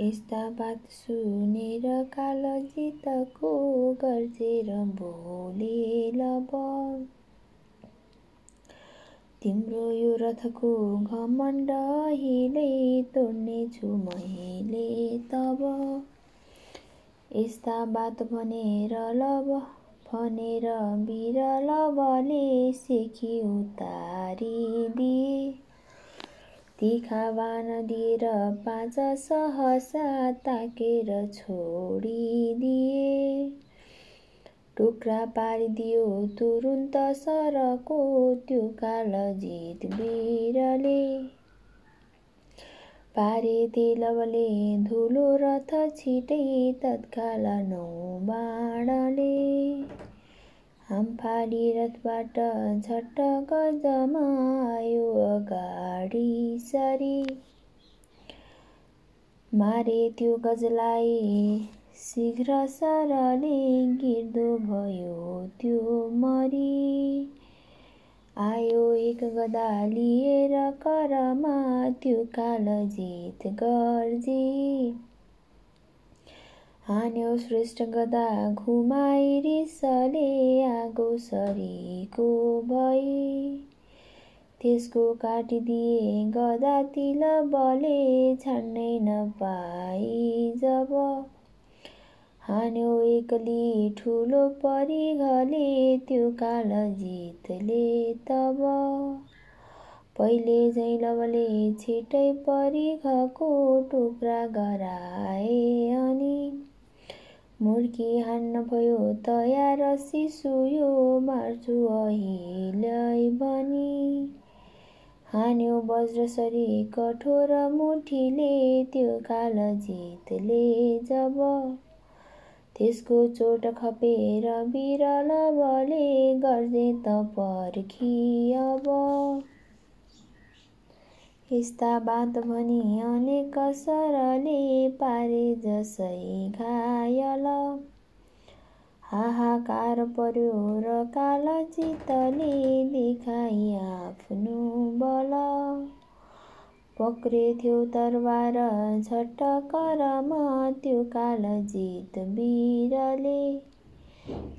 यस्ता बात सुनेर कालजितको गर्जेर बोले लब तिम्रो यो रथको घमण्ड अहिले तोड्नेछु मैले तब। यस्ता बात भनेर लब भनेर बिरलबले सेखी उतारिदिए। तिखा बान दिएर पाँच सहसा ताकेर छोडिदिए। टुक्रा पारिदियो तुरुन्त सरको त्यो कालजित बिरले। पारे तेलवले धुलो रथ छिटै तत्काल नौ बाणले। हामफाली रथबाट झट्ट आयो अगाडि सरी। मारे त्यो गजलाई शीघ्र सरले गिर्दो भयो त्यो मरी। आयो एक गदा लिएर करमा त्यो कालजित गर्जी। हान्यो श्रेष्ठ गदा घुमाई रिसले आगो सरीको भई। त्यसको काटिदिए गदा तिल बले छाड्नै नपाई जब। हान्यो एकली ठुलो परिघले त्यो कालजितले तब। पहिले झैँ लवले छिटै परिघको टुक्रा अनि मुर्की हान्न भयो तयार शिशु यो मार्छु अहिले भनी। हान्यो वज्रसरी कठोर मुठीले त्यो कालजितले जब। त्यसको चोट खपेर बिरल बले गर्जे त पर्खी अब। यस्ता बात भनी अनेक सरले पारे जसै घायल। हाहाकार पर्यो र कालचितले देखाइ आफ्नो बल। पक्रेथ्यो तरबार झट्टकरमा त्यो कालजित वीरले।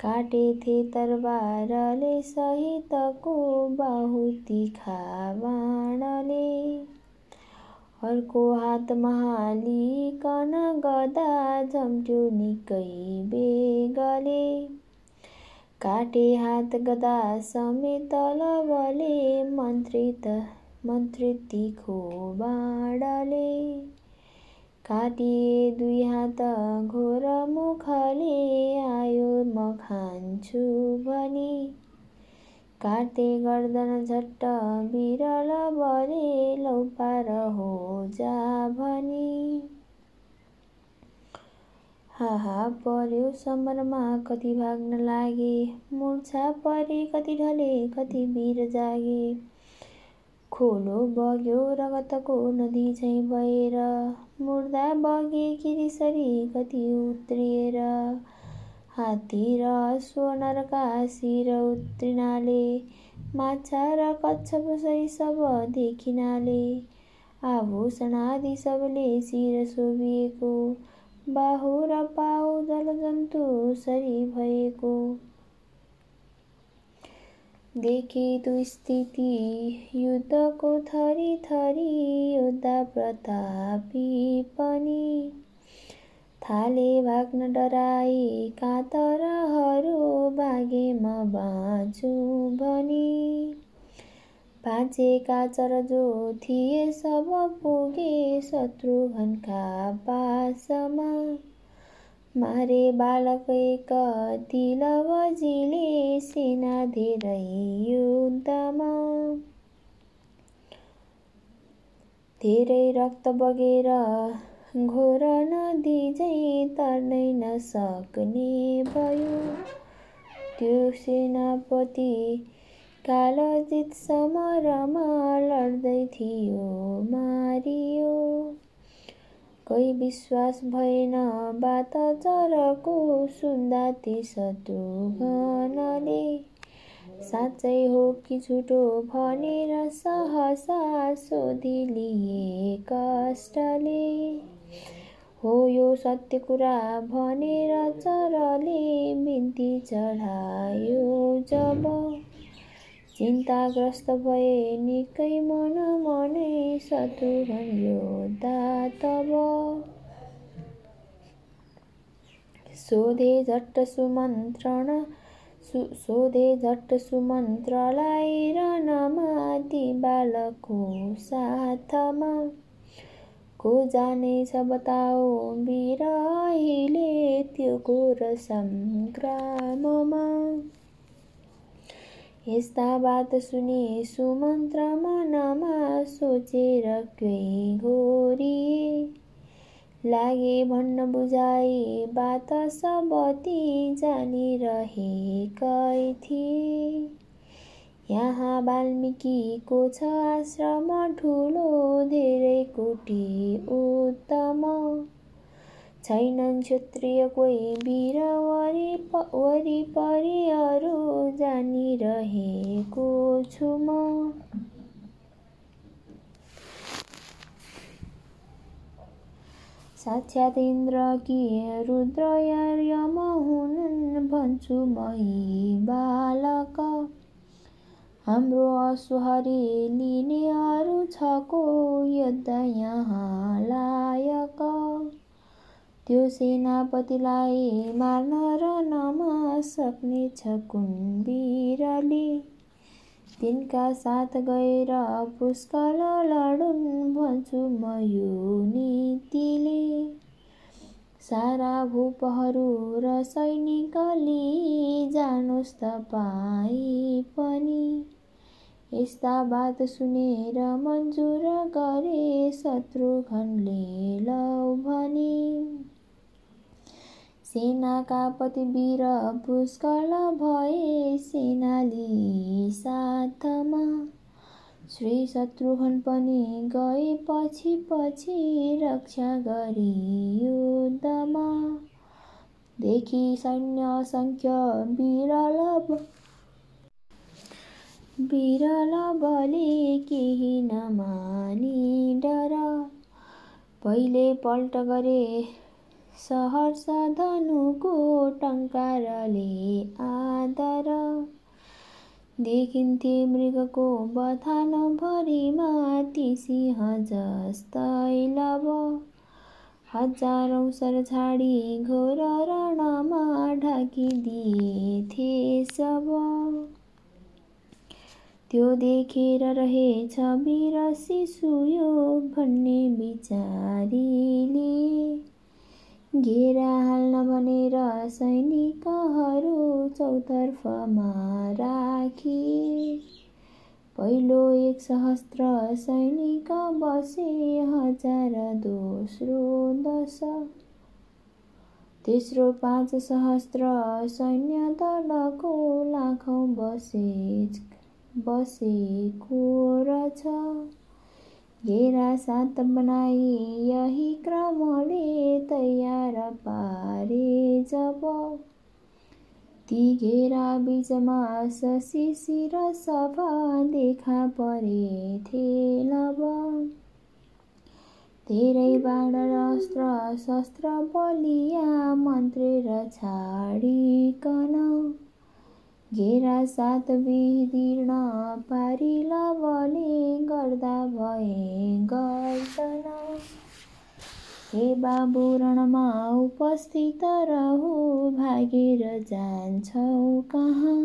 काटेथे तरबारले सहितको बाहु तिखा बाणले अर्को हातमा हालिकन गदा झम्ट्यो निकै बेगले। काटे हात गदा समेत मन्त्रित मन्त्रित तिखो बाणले। काटिए दुई हात घोर मुखले आयो म खान्छु भनी। काटे गर्दन झट्ट बिरल बरे लौ पार हो जा भनी। हाहा पर्यो समरमा कति भाग्न लागे? मुर्छा परे कति ढले कति वीर जागे? खोलो बग्यो रगतको नदी झैँ भएर मुर्दा बगे किरिसरी कति उत्रिएर हात्ती र अश्व शिर उत्रिनाले माछा र कच्छप सही सब देखिनाले आभूषण आदि सबले शिर शोभिएको बाहु र पाउ जलजन्तु सरी भएको देखे तु स्थिति युद्धको थरी थरी योद्धा प्रतापी पनि। थाले भाग्न डराई कातरहरू भागे म बाँचु भनी। बाँचेका चर जो थिए सब पुगे शत्रुघ्नका पासमा। मारे बालक एक तिलवजीले सेना धेरै युद्धमा। धेरै रक्त बगेर घोर नदी झैँ तर्नै नसक्ने भयो। त्यो सेनापति कालजित समरमा लड्दै थियो मारियो कोही विश्वास भएन बात चरको सुन्दा ती शत्रुघ्नले। साँच्चै हो कि झुटो भनेर सहसा सोधिलिए कष्टले। हो यो सत्य कुरा भनेर चरले बिन्ती चढायो जब चिन्ताग्रस्त भए निकै मन मनै शत्रुघ्न योद्धा तब सोधे झट्ट सुमन्त्रण सोधे झट्ट सुमन्त्रलाई रनमा ती बालकको साथमा। को जानेछ बताओ वीर अहिले त्यो घोर सङ्ग्राममा यस्ता बात सुनि सुमन्त्र मनमा सोचेर केही घोरी लागे भन्न बुझाइ बात सबती जानिरहेकै थिए। यहाँ वाल्मिकीको छ आश्रम ठुलो धेरै कोटी उत्तम। छैनन् क्षत्रिय कोही वीर वरिपरि अरू जानिरहेको छु म साक्षात् इन्द्र कि रुद्र यम हुन् भन्छु मही बालक। हाम्रो असुहरी लिने अरू छको युद्ध यहाँ लायक। त्यो सेनापतिलाई मार्न र नमा सक्नेछ कुन वीरले? तिनका साथ गएर पुष्कल लडुन् भन्छु म यो नीतिले। सारा भूपहरू र सैनिकले जानुहोस् तपाईँ पनि। यस्ता बात सुनेर मन्जुर गरे शत्रुघ्नले लौ भने। सेनाका पतिवीर पुष्कल भए सेनाली साथमा। श्री शत्रुघ्न पनि गए पछि पछि रक्षा गरी युद्धमा। देखि सैन्य असङ्ख्य विरल विरल बले केही नमानी डर पहिले पल्ट गरे सहर्ष धनुको टङ्कारले आदर देखिन्थे मृगको बथान भरिमा ती सिंह जस्तै लब हजारौँ सर छाडी घोर रणमा ढाकिदिएथे सब। त्यो देखेर रहेछ वीर शिशु यो भन्ने विचारीले घेरा हाल्न भनेर सैनिकहरू चौतर्फमा राखिए पहिलो एक सहस्त्र सैनिक बसे हजार दोस्रो दश। तेस्रो पाँच सहस्त्र सैन्य दलको लाखौँ बसे बसेको रहेछ घेरा सात बनाई यही क्रमले तयार पारे जब। ती घेरा बिचमा शिशिर सभा देखा परेथे लब। धेरै बाण अस्त्र शस्त्र बलिया मन्त्रेर छाडिकन। घेरा सात विदीर्ण पारी लवले गर्दा भए गर्दन हे बाबु रणमा उपस्थित रहु भागेर जान्छौ कहाँ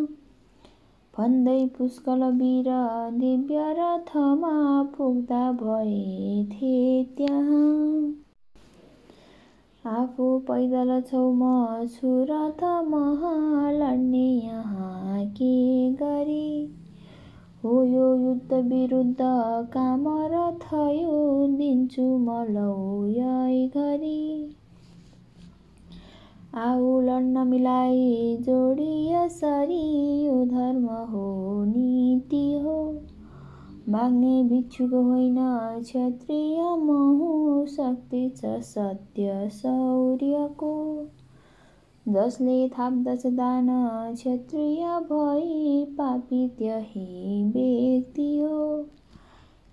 भन्दै पुष्कल वीर दिव्य रथमा पुग्दा भएथे त्यहाँ। आफू पैदल छौ म छु रथ महा लड्ने यहाँ के गरी? हो यो युद्ध विरुद्ध काम रथ यो दिन्छु म लौ घरी। आऊ लड्न मिलाई जोडी यसरी यो धर्म हो नीति हो। माग्ने भिक्षुक होइन क्षत्रिय महु शक्ति छ सत्य शौर्यको जसले थाप्दछ दान क्षत्रिय भई पापी त्यही व्यक्ति हो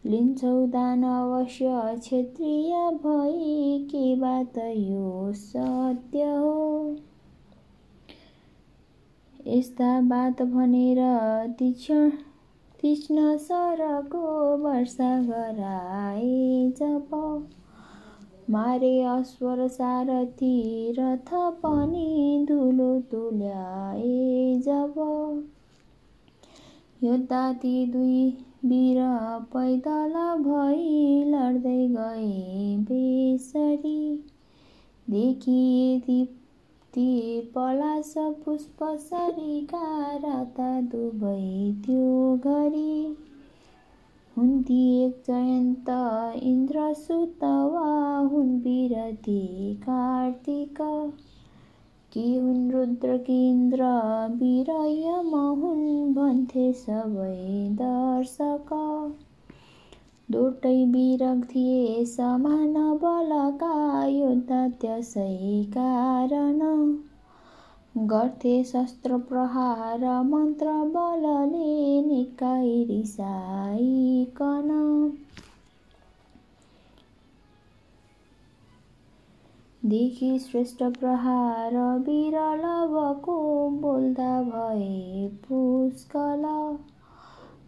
लिन्छौ दान अवश्य क्षत्रिय भई के बात यो सत्य हो यस्ता बात भनेर तीक्ष्ण तीक्ष्ण सरको वर्षा गराए जब मारे अस्वर सारथी रथ पनि धुलो तुल्याए जब योद्धा ती दुई वीर पैदल भई लड्दै गए बेसरी। देखिए ती पलास पुष्प सरीका राता दुबै त्यो घरी। हुन्ती एक जयन्त इन्द्र सुत वा हुन् विरती कार्तिक। कि हुन् रुद्र केन्द्र वीरयम हुन् भन्थे सबै दर्शक। दुटै थिए समान बलका योद्धा त्यसै कारण। गर्थे शस्त्र प्रहार मन्त्र बलले निकाइ रिसाइकन देखि श्रेष्ठ प्रहार विरलवको बोल्दा भए पुष्कल।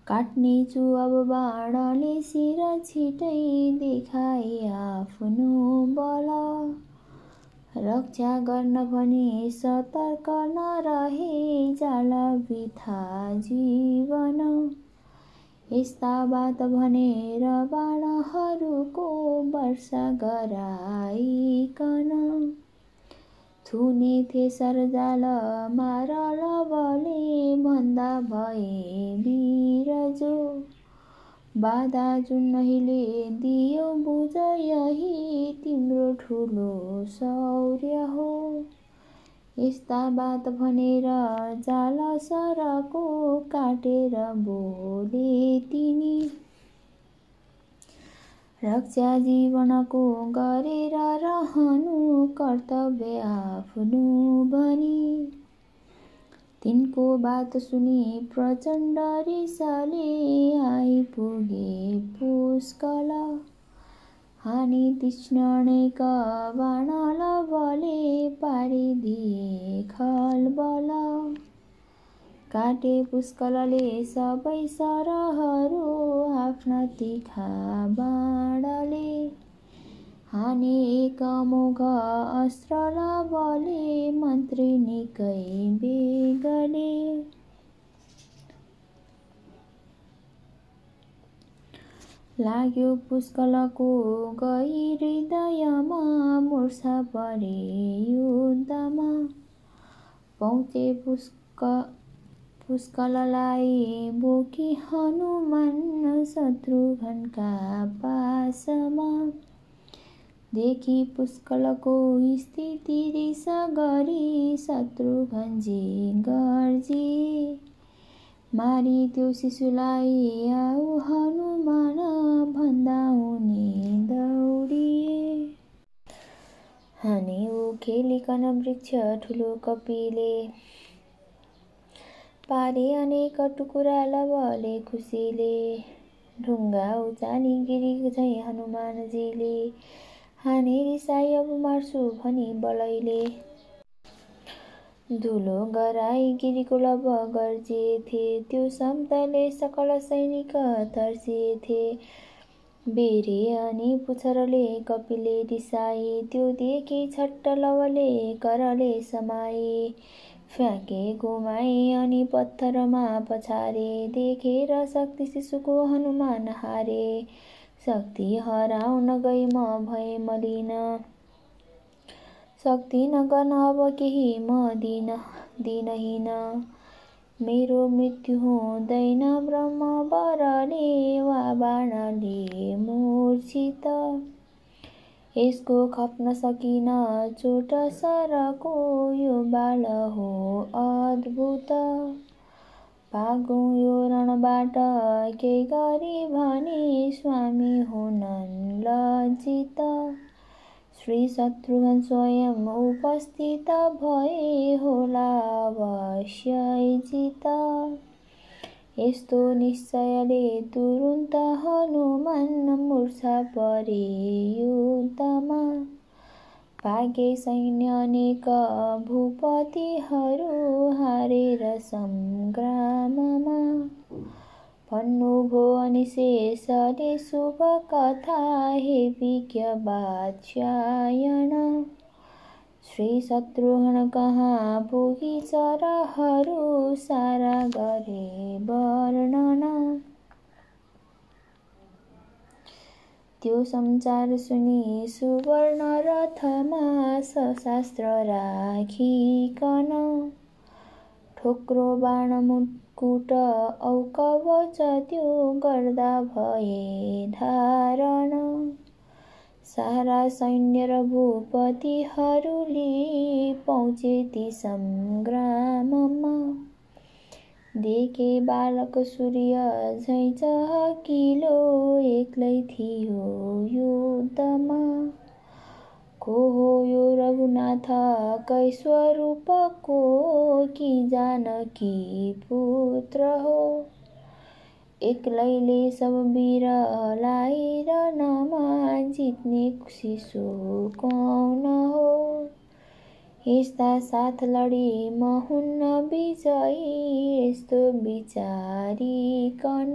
काट्नेछु अब बाणले शिर छिटै देखाए आफ्नो बल। रक्षा गर्न भने सतर्क नरहे जाला बिथा जीवन। यस्ता बात भनेर बाणहरूको वर्षा गराइकन। थुने थे सरजाल मारलवले भन्दा भए वीरजो बाधा जुन अहिले दियो बुझ यही तिम्रो ठुलो शौर्य हो। यस्ता बात भनेर जाल सरको काटेर बोले तिनी रक्षा जीवनको गरेर रहनु कर्तव्य आफ्नो भनी। तिनको बात सुनि प्रचण्ड रिसले आइपुगे पुष्कल। हानि तीक्ष्णणेक बाणलवले पारिदिए खलबल। काटे पुष्कलले सबै सरहरू आफ्ना तिखा बाणले हाने एक मोघ अस्त्रलवले मन्त्री निकै बेगले। लाग्यो पुष्कलको गई हृदयमा मूर्छा परे युद्धमा। पहुँचे पुष्क पुष्कललाई बोकी हनुमान शत्रुघ्नका पासमा। देखि पुष्कलको स्थिति रिस गरी शत्रुघ्नजी गर्जिए मारिदेऊ शिशुलाई आऊ हनुमान भन्दा उनी दौडिए हाने ऊ खेलिकन वृक्ष ठुलो कपिले पारे अनेक टुकुरा लवले खुसीले। ढुङ्गा उचानी गिरी झै हनुमानजीले। हाने रिसाई अब मार्छु भनी बलैले। धुलो गराई गिरीको लब गर्जिएथे त्यो शब्दले सकल सैनिक तर्सिएथे बेरे अनि पुच्छरले कपिले रिसाए त्यो देखि छट्ट लवले करले समाए। फ्याँके घुमाए अनि पत्थरमा पछारे देखेर शक्ति शिशुको हनुमान हारे। शक्ति हराउन गई म भए मलिन। शक्ति नगर्न अब केही म दिन दिनहीन। मेरो मृत्यु हुँदैन ब्रह्म बरले वा बाणले मूर्छित। यसको खप्न सकिन चोट सरको यो बाल हो अद्भुत। भागौँ यो रणबाट केही गरी भने स्वामी हुनन् लज्जित। श्री शत्रुघ्न स्वयं उपस्थित भए होला अवश्य जित। यस्तो निश्चयले तुरुन्त हनुमान मुर्छा परे युद्धमा भाग्य सैन्य अनेक भूपतिहरू हारेर सङ्ग्राममा भन्नुभयो अनि शेषले शुभ कथा हे विज्ञ बाच्यायन। श्री शत्रुघ्न कहाँ पुगी चराहरू सारा गरे वर्णन। त्यो समाचार सुनि सुवर्ण रथमा सशास्त्र राखिकन। ठोक्रो बाण मुटकुट औ कवच त्यो गर्दा भए धारण। सारा सैन्य र भूपतिहरूले पहुँचे ती सङ्ग्राममा। देखे बालक सूर्य झैँ चहकिलो एक्लै थियो युद्धमा। को हो यो रघुनाथ? कै स्वरूपको कि जानकी पुत्र हो? एक्लैले सब वीरलाई र नमा जित्ने शिशु कौन हो? यस्ता साथ लडी हुन्न विजयी यस्तो विचारिकन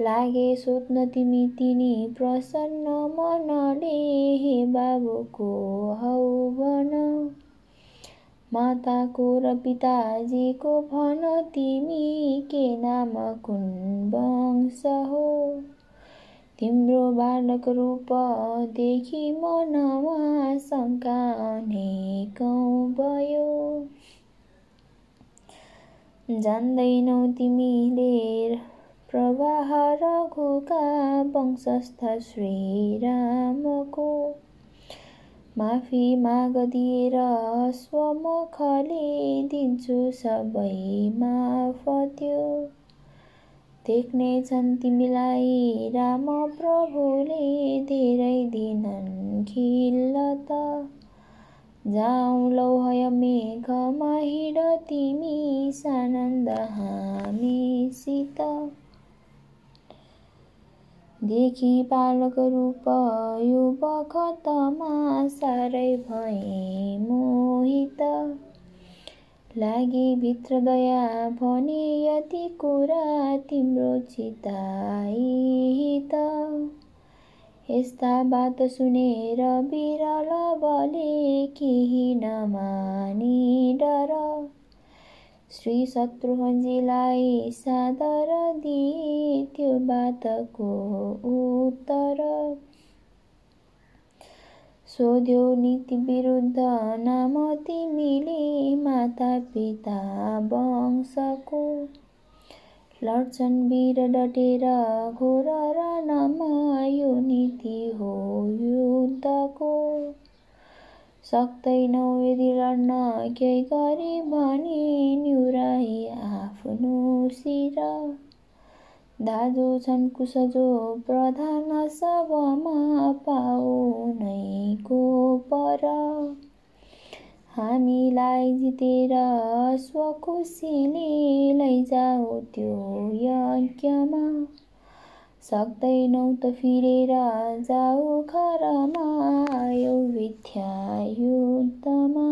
लागे सोध्न तिमी तिनी प्रसन्न मनले हे बाबुको हौ भन। माताको र पिताजीको भन तिमी के नाम कुन वंश हो? तिम्रो बालक रूप देखि मनमा शङ्का अनेकौँ भयो। जान्दैनौ तिमीले प्रवाह रघुका वंशस्थ श्रीरामको। माफी माग दिएर स्वमुखले दिन्छु सबै माफत्यो देख्नेछन् तिमीलाई राम प्रभुले धेरै दिनन् खिल्लत जाउँ लौ हय मेघमा हिँड तिमी सानन्द हामीसित देखि बालक रूप यो बखतमा साह्रै भए मोहित। लागि भित्र दया भने यति कुरा तिम्रो चिताई त यस्ता बात सुनेर बिरल बले केही नमानी डर। श्री शत्रुघ्नजीलाई सादर दिए त्यो बातको उत्तर। सोध्यो नीति विरुद्ध नाम तिमीले माता पिता वंशको। लड्छन् वीर डटेर घोर रणमा यो नीति हो युद्धको। सक्दैनौ यदि लड्न केही गरी भने निहुराई आफ्नो शिर। दाजु छन् कुशजो प्रधान सबमा पाउनैको पर हामीलाई जितेर स्वखुसीले लैजाऊ त्यो यज्ञमा। सक्दैनौ त फिरेर जाऊ घरमा आयो विद्या युद्धमा